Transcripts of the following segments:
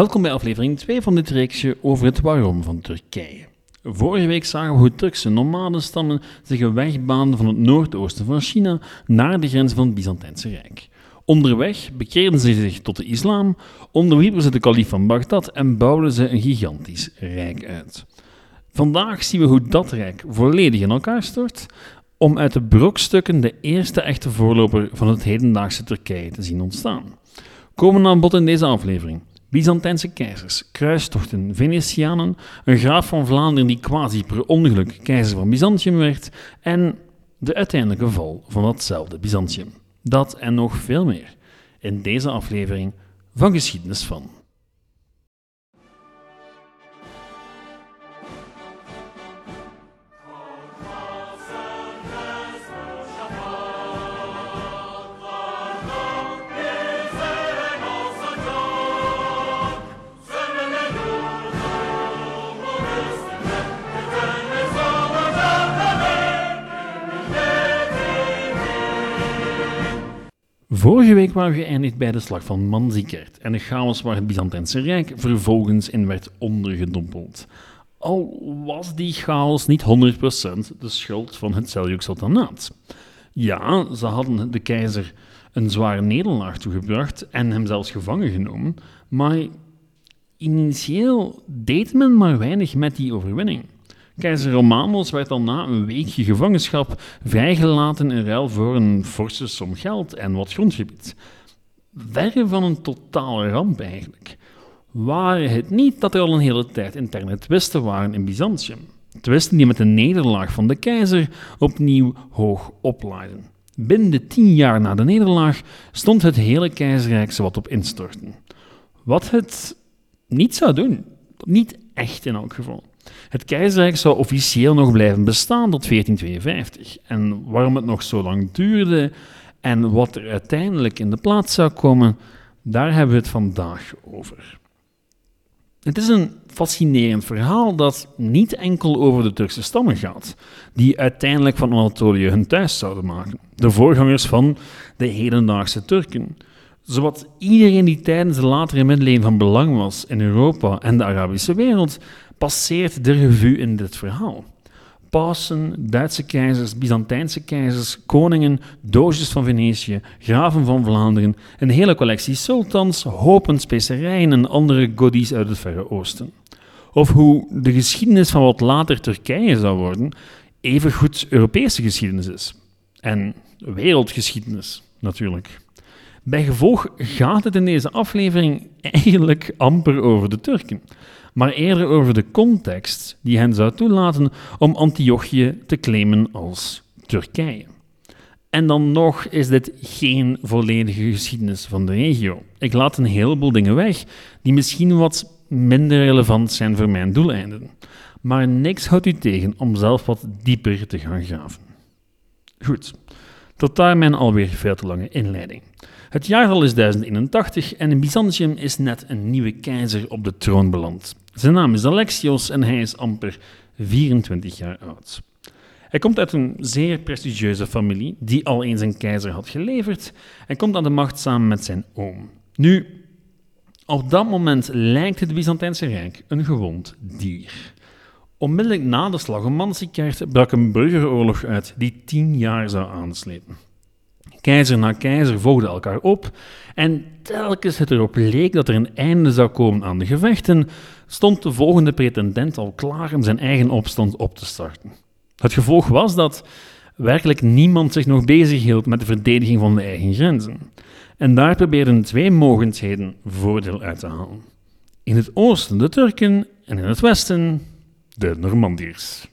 Welkom bij aflevering 2 van dit reeksje over het waarom van Turkije. Vorige week zagen we hoe Turkse nomadenstammen zich een weg baanden van het noordoosten van China naar de grens van het Byzantijnse Rijk. Onderweg bekeerden ze zich tot de islam, onderwierpen ze de kalif van Bagdad en bouwden ze een gigantisch rijk uit. Vandaag zien we hoe dat rijk volledig in elkaar stort, om uit de brokstukken de eerste echte voorloper van het hedendaagse Turkije te zien ontstaan. Komen aan bod in deze aflevering. Byzantijnse keizers, kruistochten, Venetianen, een graaf van Vlaanderen die quasi per ongeluk keizer van Byzantium werd en de uiteindelijke val van datzelfde Byzantium. Dat en nog veel meer in deze aflevering van Geschiedenis van. Vorige week waren we geëindigd bij de slag van Manzikert en de chaos waar het Byzantijnse Rijk vervolgens in werd ondergedompeld. Al was die chaos niet 100% de schuld van het Seljuk Sultanaat. Ja, ze hadden de keizer een zware nederlaag toegebracht en hem zelfs gevangen genomen, maar initieel deed men maar weinig met die overwinning. Keizer Romanos werd al na een weekje gevangenschap vrijgelaten in ruil voor een forse som geld en wat grondgebied. Verre van een totale ramp eigenlijk. Waren het niet dat er al een hele tijd interne twisten waren in Byzantium. Twisten die met de nederlaag van de keizer opnieuw hoog oplaaiden. Binnen de tien jaar na de nederlaag stond het hele keizerrijk zowat op instorten. Wat het niet zou doen. Niet echt in elk geval. Het keizerrijk zou officieel nog blijven bestaan tot 1452. En waarom het nog zo lang duurde en wat er uiteindelijk in de plaats zou komen, daar hebben we het vandaag over. Het is een fascinerend verhaal dat niet enkel over de Turkse stammen gaat, die uiteindelijk van Anatolië hun thuis zouden maken, de voorgangers van de hedendaagse Turken. Zowat iedereen die tijdens de latere middeleeuwen van belang was in Europa en de Arabische wereld, passeert de revue in dit verhaal. Pausen, Duitse keizers, Byzantijnse keizers, koningen, doosjes van Venetië, graven van Vlaanderen, een hele collectie sultans, hopen specerijen en andere goodies uit het Verre Oosten. Of hoe de geschiedenis van wat later Turkije zou worden, evengoed Europese geschiedenis is. En wereldgeschiedenis, natuurlijk. Bij gevolg gaat het in deze aflevering eigenlijk amper over de Turken maar eerder over de context die hen zou toelaten om Antiochië te claimen als Turkije. En dan nog is dit geen volledige geschiedenis van de regio. Ik laat een heleboel dingen weg die misschien wat minder relevant zijn voor mijn doeleinden. Maar niks houdt u tegen om zelf wat dieper te gaan graven. Goed, tot daar mijn alweer veel te lange inleiding. Het jaartal is 1081 en Byzantium is net een nieuwe keizer op de troon beland. Zijn naam is Alexios en hij is amper 24 jaar oud. Hij komt uit een zeer prestigieuze familie die al eens een keizer had geleverd en komt aan de macht samen met zijn oom. Nu, op dat moment lijkt het Byzantijnse Rijk een gewond dier. Onmiddellijk na de slag om Manzikert brak een burgeroorlog uit die tien jaar zou aanslepen. Keizer na keizer volgden elkaar op en telkens het erop leek dat er een einde zou komen aan de gevechten, stond de volgende pretendent al klaar om zijn eigen opstand op te starten. Het gevolg was dat werkelijk niemand zich nog bezighield met de verdediging van de eigen grenzen. En daar probeerden twee mogendheden voordeel uit te halen. In het oosten de Turken en in het westen de Normandiërs.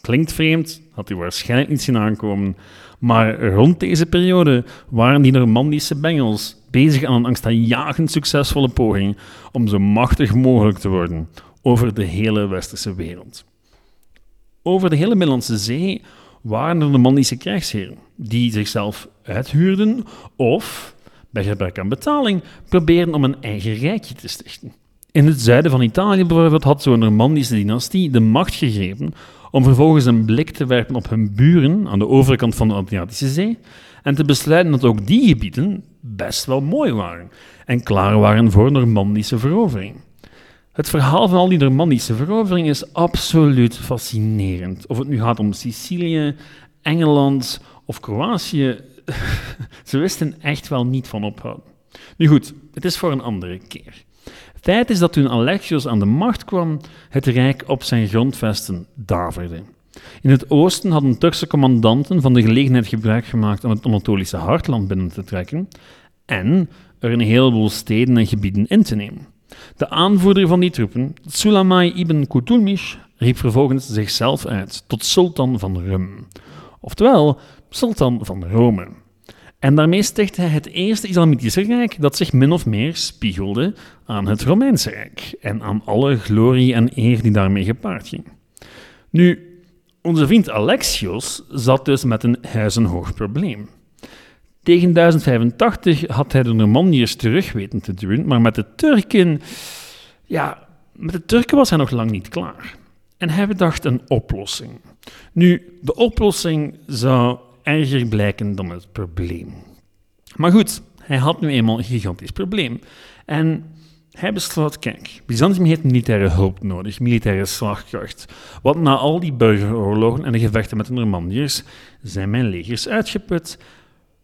Klinkt vreemd, had u waarschijnlijk niet zien aankomen, maar rond deze periode waren die Normandische bengels bezig aan een angstaanjagend succesvolle poging om zo machtig mogelijk te worden over de hele westerse wereld. Over de hele Middellandse Zee waren er Normandische krijgsheren die zichzelf uithuurden of, bij gebrek aan betaling, probeerden om een eigen rijkje te stichten. In het zuiden van Italië bijvoorbeeld had zo'n Normandische dynastie de macht gegrepen om vervolgens een blik te werpen op hun buren aan de overkant van de Adriatische Zee en te besluiten dat ook die gebieden best wel mooi waren en klaar waren voor Normandische verovering. Het verhaal van al die Normandische verovering is absoluut fascinerend. Of het nu gaat om Sicilië, Engeland of Kroatië, ze wisten echt wel niet van ophouden. Nu goed, het is voor een andere keer. Feit is dat toen Alexios aan de macht kwam, het rijk op zijn grondvesten daverde. In het oosten hadden Turkse commandanten van de gelegenheid gebruik gemaakt om het Anatolische hartland binnen te trekken en er een heleboel steden en gebieden in te nemen. De aanvoerder van die troepen, Sulamai ibn Kutulmish, riep vervolgens zichzelf uit tot sultan van Rum, oftewel sultan van Rome. En daarmee stichtte hij het eerste Islamitische Rijk dat zich min of meer spiegelde aan het Romeinse Rijk en aan alle glorie en eer die daarmee gepaard ging. Nu, onze vriend Alexios zat dus met een huizenhoog probleem. Tegen 1085 had hij de Normandiërs terug weten te duwen, maar met de Turken, ja, met de Turken was hij nog lang niet klaar. En hij bedacht een oplossing. Nu, de oplossing zou erger blijken dan het probleem. Maar goed, hij had nu eenmaal een gigantisch probleem. En hij besloot, kijk, Byzantium heeft militaire hulp nodig, militaire slagkracht. Want na al die burgeroorlogen en de gevechten met de Normandiërs zijn mijn legers uitgeput.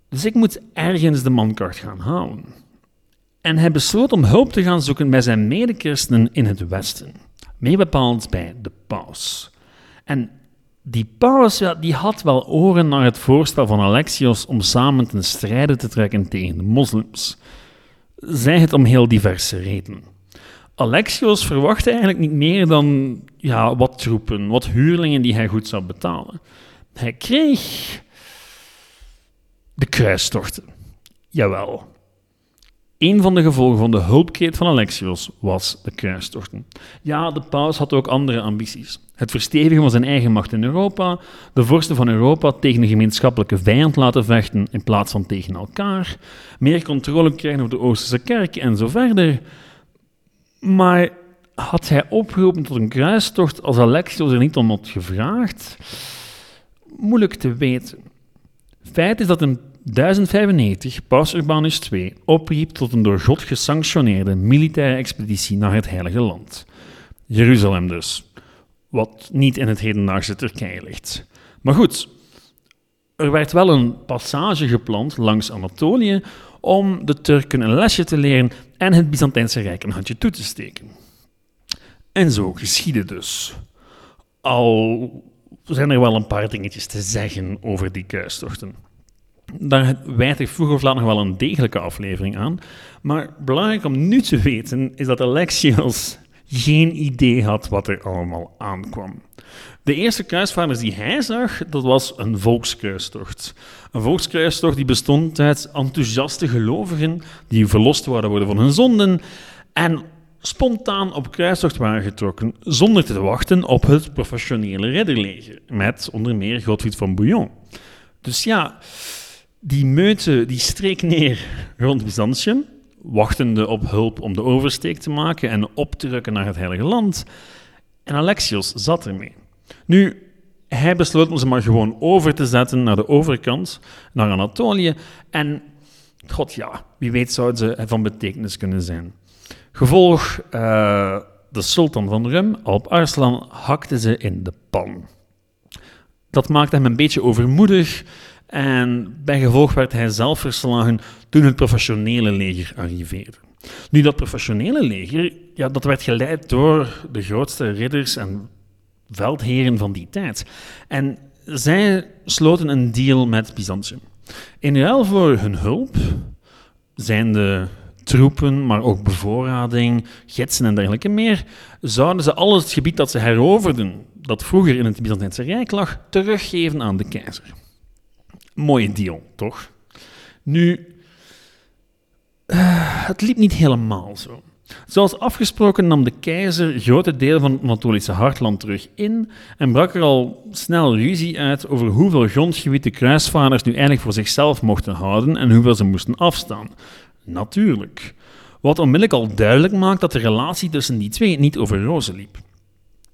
Dus ik moet ergens de mankracht gaan halen. En hij besloot om hulp te gaan zoeken bij zijn medechristenen in het Westen. Meer bepaald bij de paus. En die paus die had wel oren naar het voorstel van Alexios om samen ten strijde te trekken tegen de moslims. Zij het om heel diverse redenen. Alexios verwachtte eigenlijk niet meer dan ja, wat troepen, wat huurlingen die hij goed zou betalen. Hij kreeg de kruistochten. Jawel. Een van de gevolgen van de hulpkreet van Alexios was de kruistochten. Ja, de paus had ook andere ambities. Het verstevigen van zijn eigen macht in Europa, de vorsten van Europa tegen een gemeenschappelijke vijand laten vechten in plaats van tegen elkaar, meer controle krijgen over de Oosterse kerk en zo verder. Maar had hij opgeroepen tot een kruistocht als Alexios er niet om had gevraagd? Moeilijk te weten. Feit is dat in 1095 Paus Urbanus II opriep tot een door God gesanctioneerde militaire expeditie naar het Heilige Land. Jeruzalem dus, wat niet in het hedendaagse Turkije ligt. Maar goed, er werd wel een passage gepland langs Anatolië om de Turken een lesje te leren en het Byzantijnse Rijk een handje toe te steken. En zo geschiedde dus. Al zijn er wel een paar dingetjes te zeggen over die kruistochten. Daar wijd ik vroeg of nog wel een degelijke aflevering aan. Maar belangrijk om nu te weten is dat Alexios geen idee had wat er allemaal aankwam. De eerste kruisvaarders die hij zag, dat was een volkskruistocht. Een volkskruistocht die bestond uit enthousiaste gelovigen die verlost zouden worden van hun zonden en spontaan op kruistocht waren getrokken zonder te wachten op het professionele ridderleger, met onder meer Godfried van Bouillon. Dus ja, die meute die streek neer rond Byzantium, wachtende op hulp om de oversteek te maken en op te rukken naar het Heilige Land. En Alexios zat ermee. Nu, hij besloot om ze maar gewoon over te zetten naar de overkant, naar Anatolië. En, god ja, wie weet zouden ze van betekenis kunnen zijn. Gevolg, uh, de sultan van Rum, Alp Arslan, hakte ze in de pan. Dat maakte hem een beetje overmoedig en bij gevolg werd hij zelf verslagen toen het professionele leger arriveerde. Nu, dat professionele leger, ja, dat werd geleid door de grootste ridders en veldheren van die tijd. En zij sloten een deal met Byzantium. In ruil voor hun hulp zijn de troepen, maar ook bevoorrading, gidsen en dergelijke meer, zouden ze al het gebied dat ze heroverden, dat vroeger in het Byzantijnse Rijk lag, teruggeven aan de keizer. Mooie deal, toch? Nu, uh, het liep niet helemaal zo. Zoals afgesproken nam de keizer grote delen van het Anatolische hartland terug in en brak er al snel ruzie uit over hoeveel grondgebied de kruisvaarders nu eigenlijk voor zichzelf mochten houden en hoeveel ze moesten afstaan. Natuurlijk. Wat onmiddellijk al duidelijk maakt dat de relatie tussen die twee niet over rozen liep.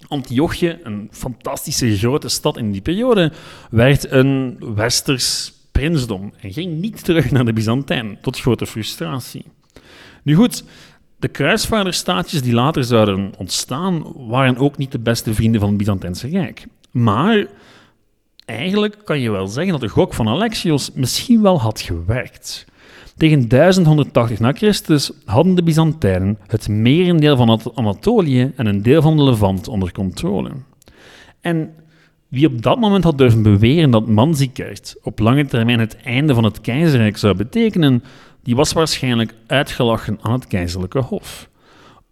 Antiochië, een fantastische grote stad in die periode, werd een westers prinsdom en ging niet terug naar de Byzantijn, tot grote frustratie. Nu goed, de kruisvaarderstaatjes die later zouden ontstaan, waren ook niet de beste vrienden van het Byzantijnse Rijk. Maar eigenlijk kan je wel zeggen dat de gok van Alexios misschien wel had gewerkt. Tegen 1180 na Christus hadden de Byzantijnen het merendeel van Anatolië en een deel van de Levant onder controle. En wie op dat moment had durven beweren dat Manzikert op lange termijn het einde van het keizerrijk zou betekenen, die was waarschijnlijk uitgelachen aan het keizerlijke hof.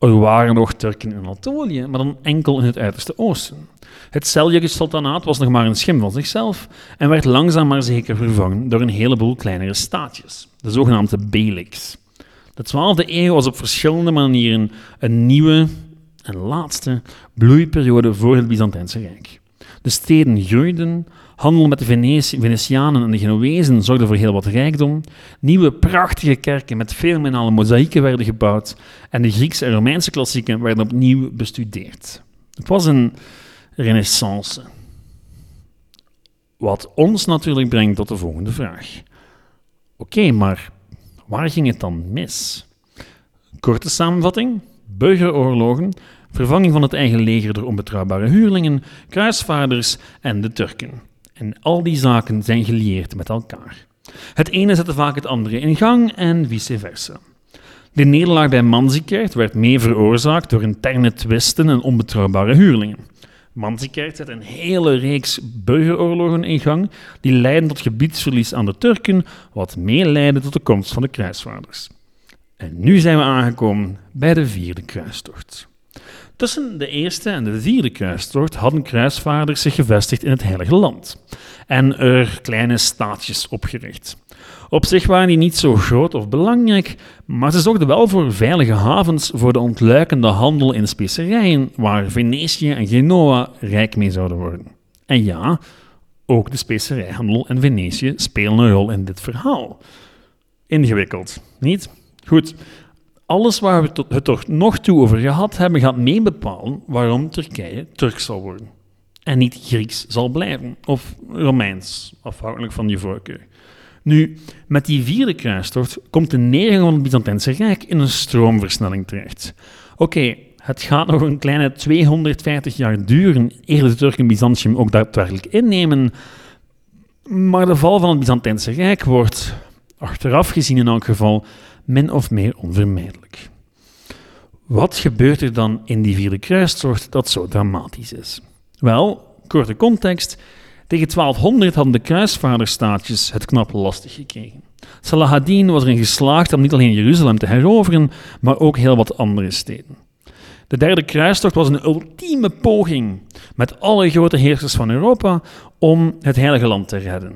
Er waren nog Turken in Anatolië, maar dan enkel in het uiterste oosten. Het Seljukisch sultanaat was nog maar een schim van zichzelf en werd langzaam maar zeker vervangen door een heleboel kleinere staatjes, de zogenaamde beyliks. De 12e eeuw was op verschillende manieren een nieuwe en laatste bloeiperiode voor het Byzantijnse Rijk. De steden groeiden, handel met de Venetianen en de Genoezen zorgde voor heel wat rijkdom, nieuwe prachtige kerken met fenomenale mozaïeken werden gebouwd en de Griekse en Romeinse klassieken werden opnieuw bestudeerd. Het was een renaissance. Wat ons natuurlijk brengt tot de volgende vraag. Oké, maar waar ging het dan mis? Korte samenvatting: burgeroorlogen, vervanging van het eigen leger door onbetrouwbare huurlingen, kruisvaarders en de Turken. En al die zaken zijn gelieerd met elkaar. Het ene zette vaak het andere in gang en vice versa. De nederlaag bij Manzikert werd mee veroorzaakt door interne twisten en onbetrouwbare huurlingen. Manzikert zet een hele reeks burgeroorlogen in gang die leiden tot gebiedsverlies aan de Turken, wat meeleidde tot de komst van de kruisvaarders. En nu zijn we aangekomen bij de vierde kruistocht. Tussen de eerste en de vierde kruistocht hadden kruisvaarders zich gevestigd in het Heilige Land en er kleine staatjes opgericht. Op zich waren die niet zo groot of belangrijk, maar ze zorgden wel voor veilige havens voor de ontluikende handel in specerijen, waar Venetië en Genoa rijk mee zouden worden. En ja, ook de specerijhandel en Venetië spelen een rol in dit verhaal. Ingewikkeld, niet? Goed, alles waar we het toch nog toe over gehad hebben, gaat meebepalen waarom Turkije Turks zal worden. En niet Grieks zal blijven, of Romeins, afhankelijk van je voorkeur. Nu, met die vierde kruistocht komt de neergang van het Byzantijnse Rijk in een stroomversnelling terecht. Oké, het gaat nog een kleine 250 jaar duren eer de Turken Byzantium ook daadwerkelijk innemen, maar de val van het Byzantijnse Rijk wordt, achteraf gezien in elk geval, min of meer onvermijdelijk. Wat gebeurt er dan in die vierde kruistocht dat zo dramatisch is? Wel, korte context. Tegen 1200 hadden de kruisvaarderstaatjes het knap lastig gekregen. Salah ad-Din was erin geslaagd om niet alleen Jeruzalem te heroveren, maar ook heel wat andere steden. De derde kruistocht was een ultieme poging met alle grote heersers van Europa om het Heilige Land te redden.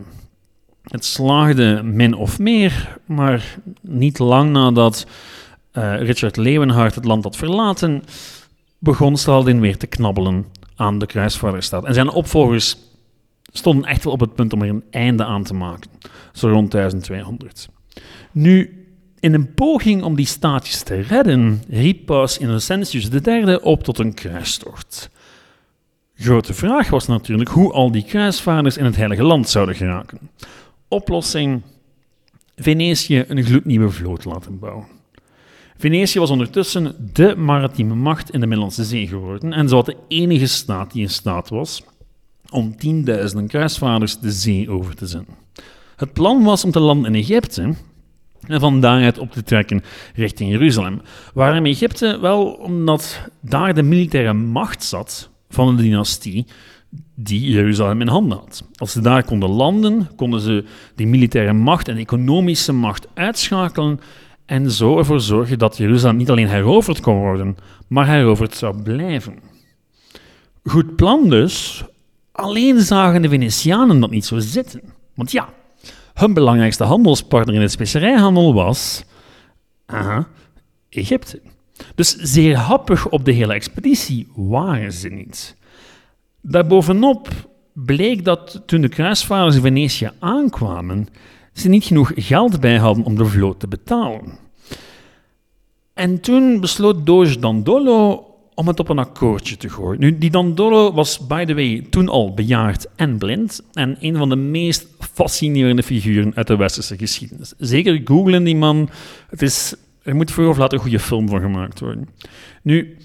Het slaagde min of meer, maar niet lang nadat uh, Richard Leeuwenhard het land had verlaten, begon Saladin weer te knabbelen aan de kruisvaarderstaat. En zijn opvolgers stonden echt wel op het punt om er een einde aan te maken, zo rond 1200. Nu, in een poging om die staatjes te redden, riep paus Innocentius III op tot een kruistocht. Grote vraag was natuurlijk hoe al die kruisvaarders in het Heilige Land zouden geraken. Oplossing: Venetië een gloednieuwe vloot laten bouwen. Venetië was ondertussen de maritieme macht in de Middellandse Zee geworden en zo de enige staat die in staat was om tienduizenden kruisvaarders de zee over te zenden. Het plan was om te landen in Egypte en van daaruit op te trekken richting Jeruzalem. Waarom Egypte? Wel omdat daar de militaire macht zat van de dynastie die Jeruzalem in handen had. Als ze daar konden landen, konden ze die militaire macht en economische macht uitschakelen en zo ervoor zorgen dat Jeruzalem niet alleen heroverd kon worden, maar heroverd zou blijven. Goed plan dus, alleen zagen de Venetianen dat niet zo zitten. Want ja, hun belangrijkste handelspartner in de specerijhandel was aha, Egypte. Dus zeer happig op de hele expeditie waren ze niet. Daarbovenop bleek dat toen de kruisvaarders in Venetië aankwamen, ze niet genoeg geld bij hadden om de vloot te betalen. En toen besloot Doge Dandolo om het op een akkoordje te gooien. Nu, die Dandolo was, by the way, toen al bejaard en blind en een van de meest fascinerende figuren uit de westerse geschiedenis. Zeker googlen die man. Het is, er moet voor of later een goede film van gemaakt worden. Nu,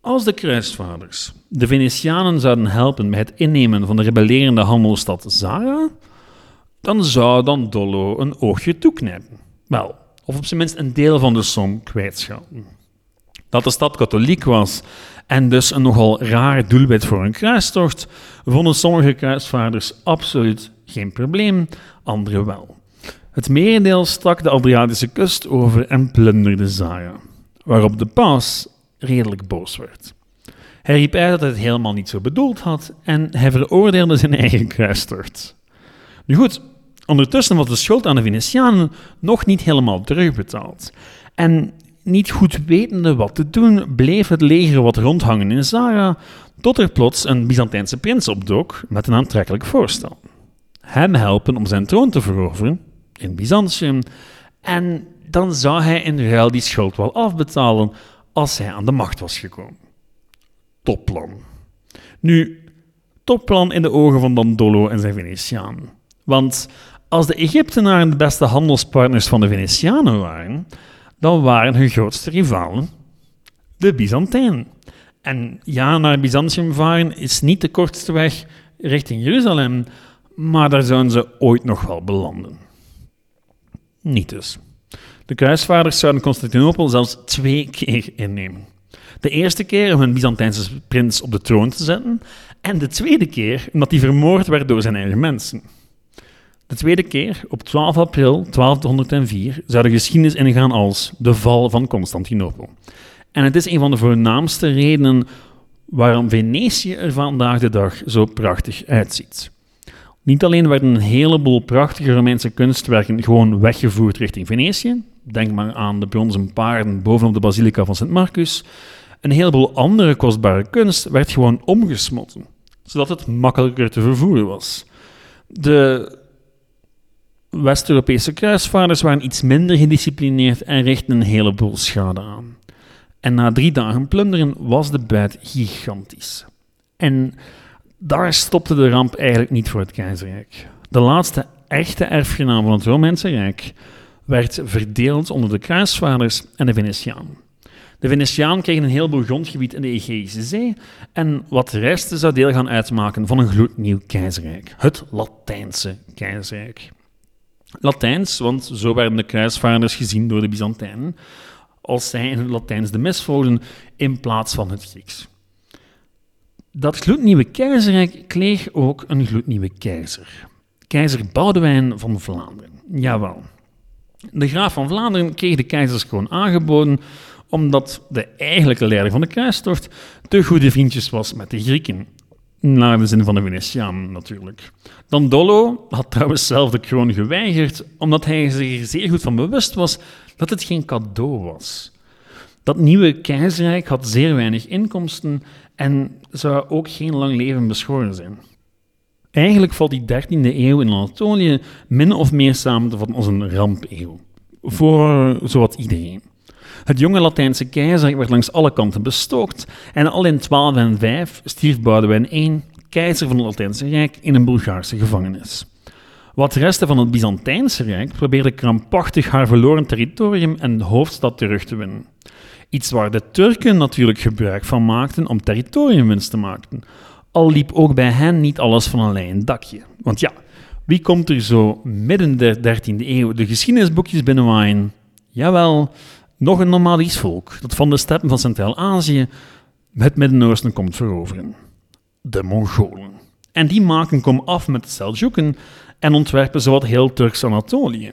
als de kruisvaarders de Venetianen zouden helpen bij het innemen van de rebellerende handelsstad Zara, dan zou Dandolo een oogje toeknijpen. Wel, of op zijn minst een deel van de som kwijtschelden. Dat de stad katholiek was en dus een nogal raar doelwit voor een kruistocht, vonden sommige kruisvaarders absoluut geen probleem, anderen wel. Het merendeel stak de Adriatische kust over en plunderde Zara, waarop de paus redelijk boos werd. Hij riep uit dat hij het helemaal niet zo bedoeld had en hij veroordeelde zijn eigen kruistocht. Nu goed, ondertussen was de schuld aan de Venetianen nog niet helemaal terugbetaald. En niet goed wetende wat te doen, bleef het leger wat rondhangen in Zara, tot er plots een Byzantijnse prins opdook met een aantrekkelijk voorstel. Hem helpen om zijn troon te veroveren in Byzantium, en dan zou hij in ruil die schuld wel afbetalen als hij aan de macht was gekomen. Topplan. Nu, topplan in de ogen van Dandolo en zijn Venetianen. Want als de Egyptenaren de beste handelspartners van de Venetianen waren, dan waren hun grootste rivalen de Byzantijnen. En ja, naar Byzantium varen is niet de kortste weg richting Jeruzalem, maar daar zouden ze ooit nog wel belanden. Niet dus. De kruisvaarders zouden Constantinopel zelfs twee keer innemen. De eerste keer om een Byzantijnse prins op de troon te zetten, en de tweede keer omdat hij vermoord werd door zijn eigen mensen. De tweede keer, op 12 april 1204, zou de geschiedenis ingaan als de val van Constantinopel. En het is een van de voornaamste redenen waarom Venetië er vandaag de dag zo prachtig uitziet. Niet alleen werden een heleboel prachtige Romeinse kunstwerken gewoon weggevoerd richting Venetië, denk maar aan de bronzen paarden bovenop de basilica van Sint Marcus, een heleboel andere kostbare kunst werd gewoon omgesmotten, zodat het makkelijker te vervoeren was. De West-Europese kruisvaarders waren iets minder gedisciplineerd en richtten een heleboel schade aan. En na drie dagen plunderen was de buit gigantisch. En daar stopte de ramp eigenlijk niet voor het keizerrijk. De laatste echte erfgenaam van het Romeinse Rijk werd verdeeld onder de kruisvaarders en de Venetianen. De Venetianen kregen een heleboel grondgebied in de Egeïsche Zee en wat de rest zou deel gaan uitmaken van een gloednieuw keizerrijk, het Latijnse keizerrijk. Latijns, want zo werden de kruisvaarders gezien door de Byzantijnen, als zij in het Latijns de mis volgden in plaats van het Grieks. Dat gloednieuwe keizerrijk kreeg ook een gloednieuwe keizer. Keizer Boudewijn van Vlaanderen. Jawel. De graaf van Vlaanderen kreeg de keizerskroon aangeboden omdat de eigenlijke leider van de kruistocht te goede vriendjes was met de Grieken. Naar de zin van de Venetiaan natuurlijk. Dandolo had trouwens zelf de kroon geweigerd, omdat hij zich er zeer goed van bewust was dat het geen cadeau was. Dat nieuwe keizerrijk had zeer weinig inkomsten en zou ook geen lang leven beschoren zijn. Eigenlijk valt die 13e eeuw in Anatolië min of meer samen te vatten als een rampeeuw. Voor zowat iedereen. Het jonge Latijnse keizerrijk werd langs alle kanten bestookt en al in 1205 stierf Boudewijn I, keizer van het Latijnse Rijk, in een Bulgaarse gevangenis. Wat resten van het Byzantijnse Rijk probeerde krampachtig haar verloren territorium en hoofdstad terug te winnen. Iets waar de Turken natuurlijk gebruik van maakten om territoriumwinst te maken. Al liep ook bij hen niet alles van een lijn dakje. Want ja, wie komt er zo midden der 13e eeuw de geschiedenisboekjes binnenwaaien? Jawel, nog een nomadisch volk dat van de steppen van Centraal-Azië het Midden-Oosten komt veroveren. De Mongolen. En die maken kom af met de Seljuken en ontwerpen zowat heel Turks Anatolië.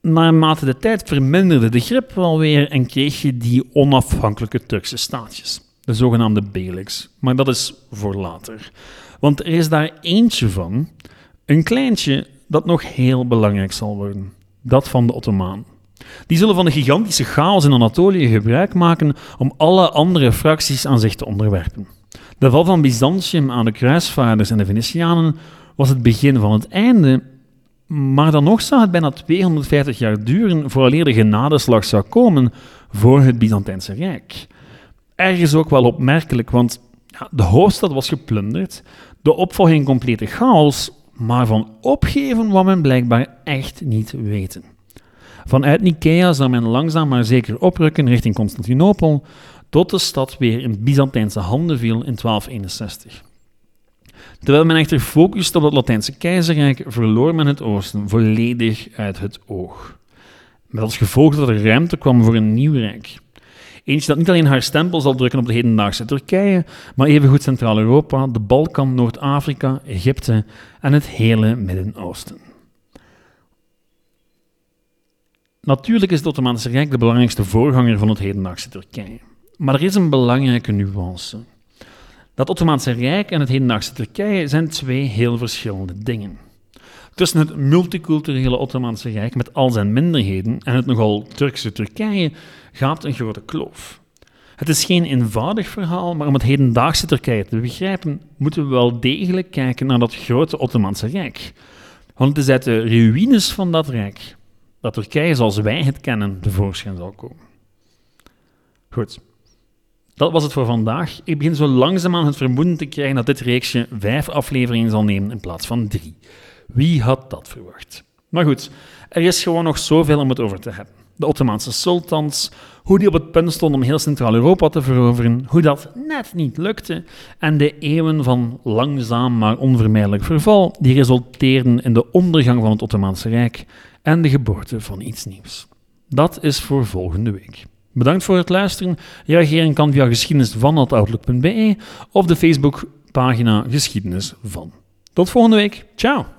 Naarmate de tijd verminderde de grip wel weer en kreeg je die onafhankelijke Turkse staatjes, de zogenaamde Beyliks. Maar dat is voor later. Want er is daar eentje van, een kleintje, dat nog heel belangrijk zal worden. Dat van de Ottomaan. Die zullen van de gigantische chaos in Anatolië gebruik maken om alle andere fracties aan zich te onderwerpen. De val van Byzantium aan de kruisvaarders en de Venetianen was het begin van het einde, maar dan nog zou het bijna 250 jaar duren vooraleer de genadeslag zou komen voor het Byzantijnse Rijk. Ergens ook wel opmerkelijk, want de hoofdstad was geplunderd, de opvolging complete chaos, maar van opgeven wou men blijkbaar echt niet weten. Vanuit Nicaea zou men langzaam maar zeker oprukken richting Constantinopel, tot de stad weer in Byzantijnse handen viel in 1261. Terwijl men echter focuste op het Latijnse keizerrijk, verloor men het oosten volledig uit het oog. Met als gevolg dat er ruimte kwam voor een nieuw rijk. Eentje dat niet alleen haar stempel zal drukken op de hedendaagse Turkije, maar evengoed Centraal-Europa, de Balkan, Noord-Afrika, Egypte en het hele Midden-Oosten. Natuurlijk is het Ottomaanse Rijk de belangrijkste voorganger van het hedendaagse Turkije. Maar er is een belangrijke nuance. Dat Ottomaanse Rijk en het hedendaagse Turkije zijn twee heel verschillende dingen. Tussen het multiculturele Ottomaanse Rijk met al zijn minderheden en het nogal Turkse Turkije gaat een grote kloof. Het is geen eenvoudig verhaal, maar om het hedendaagse Turkije te begrijpen, moeten we wel degelijk kijken naar dat grote Ottomaanse Rijk. Want het is uit de ruïnes van dat rijk dat Turkije zoals wij het kennen tevoorschijn zal komen. Goed, dat was het voor vandaag. Ik begin zo langzaamaan het vermoeden te krijgen dat dit reeksje vijf afleveringen zal nemen in plaats van drie. Wie had dat verwacht? Maar goed, er is gewoon nog zoveel om het over te hebben. De Ottomaanse sultans, hoe die op het punt stonden om heel Centraal-Europa te veroveren, hoe dat net niet lukte, en de eeuwen van langzaam maar onvermijdelijk verval die resulteerden in de ondergang van het Ottomaanse Rijk en de geboorte van iets nieuws. Dat is voor volgende week. Bedankt voor het luisteren. Reageren kan via geschiedenisvan.outlook.be of de Facebookpagina Geschiedenis van. Tot volgende week. Ciao!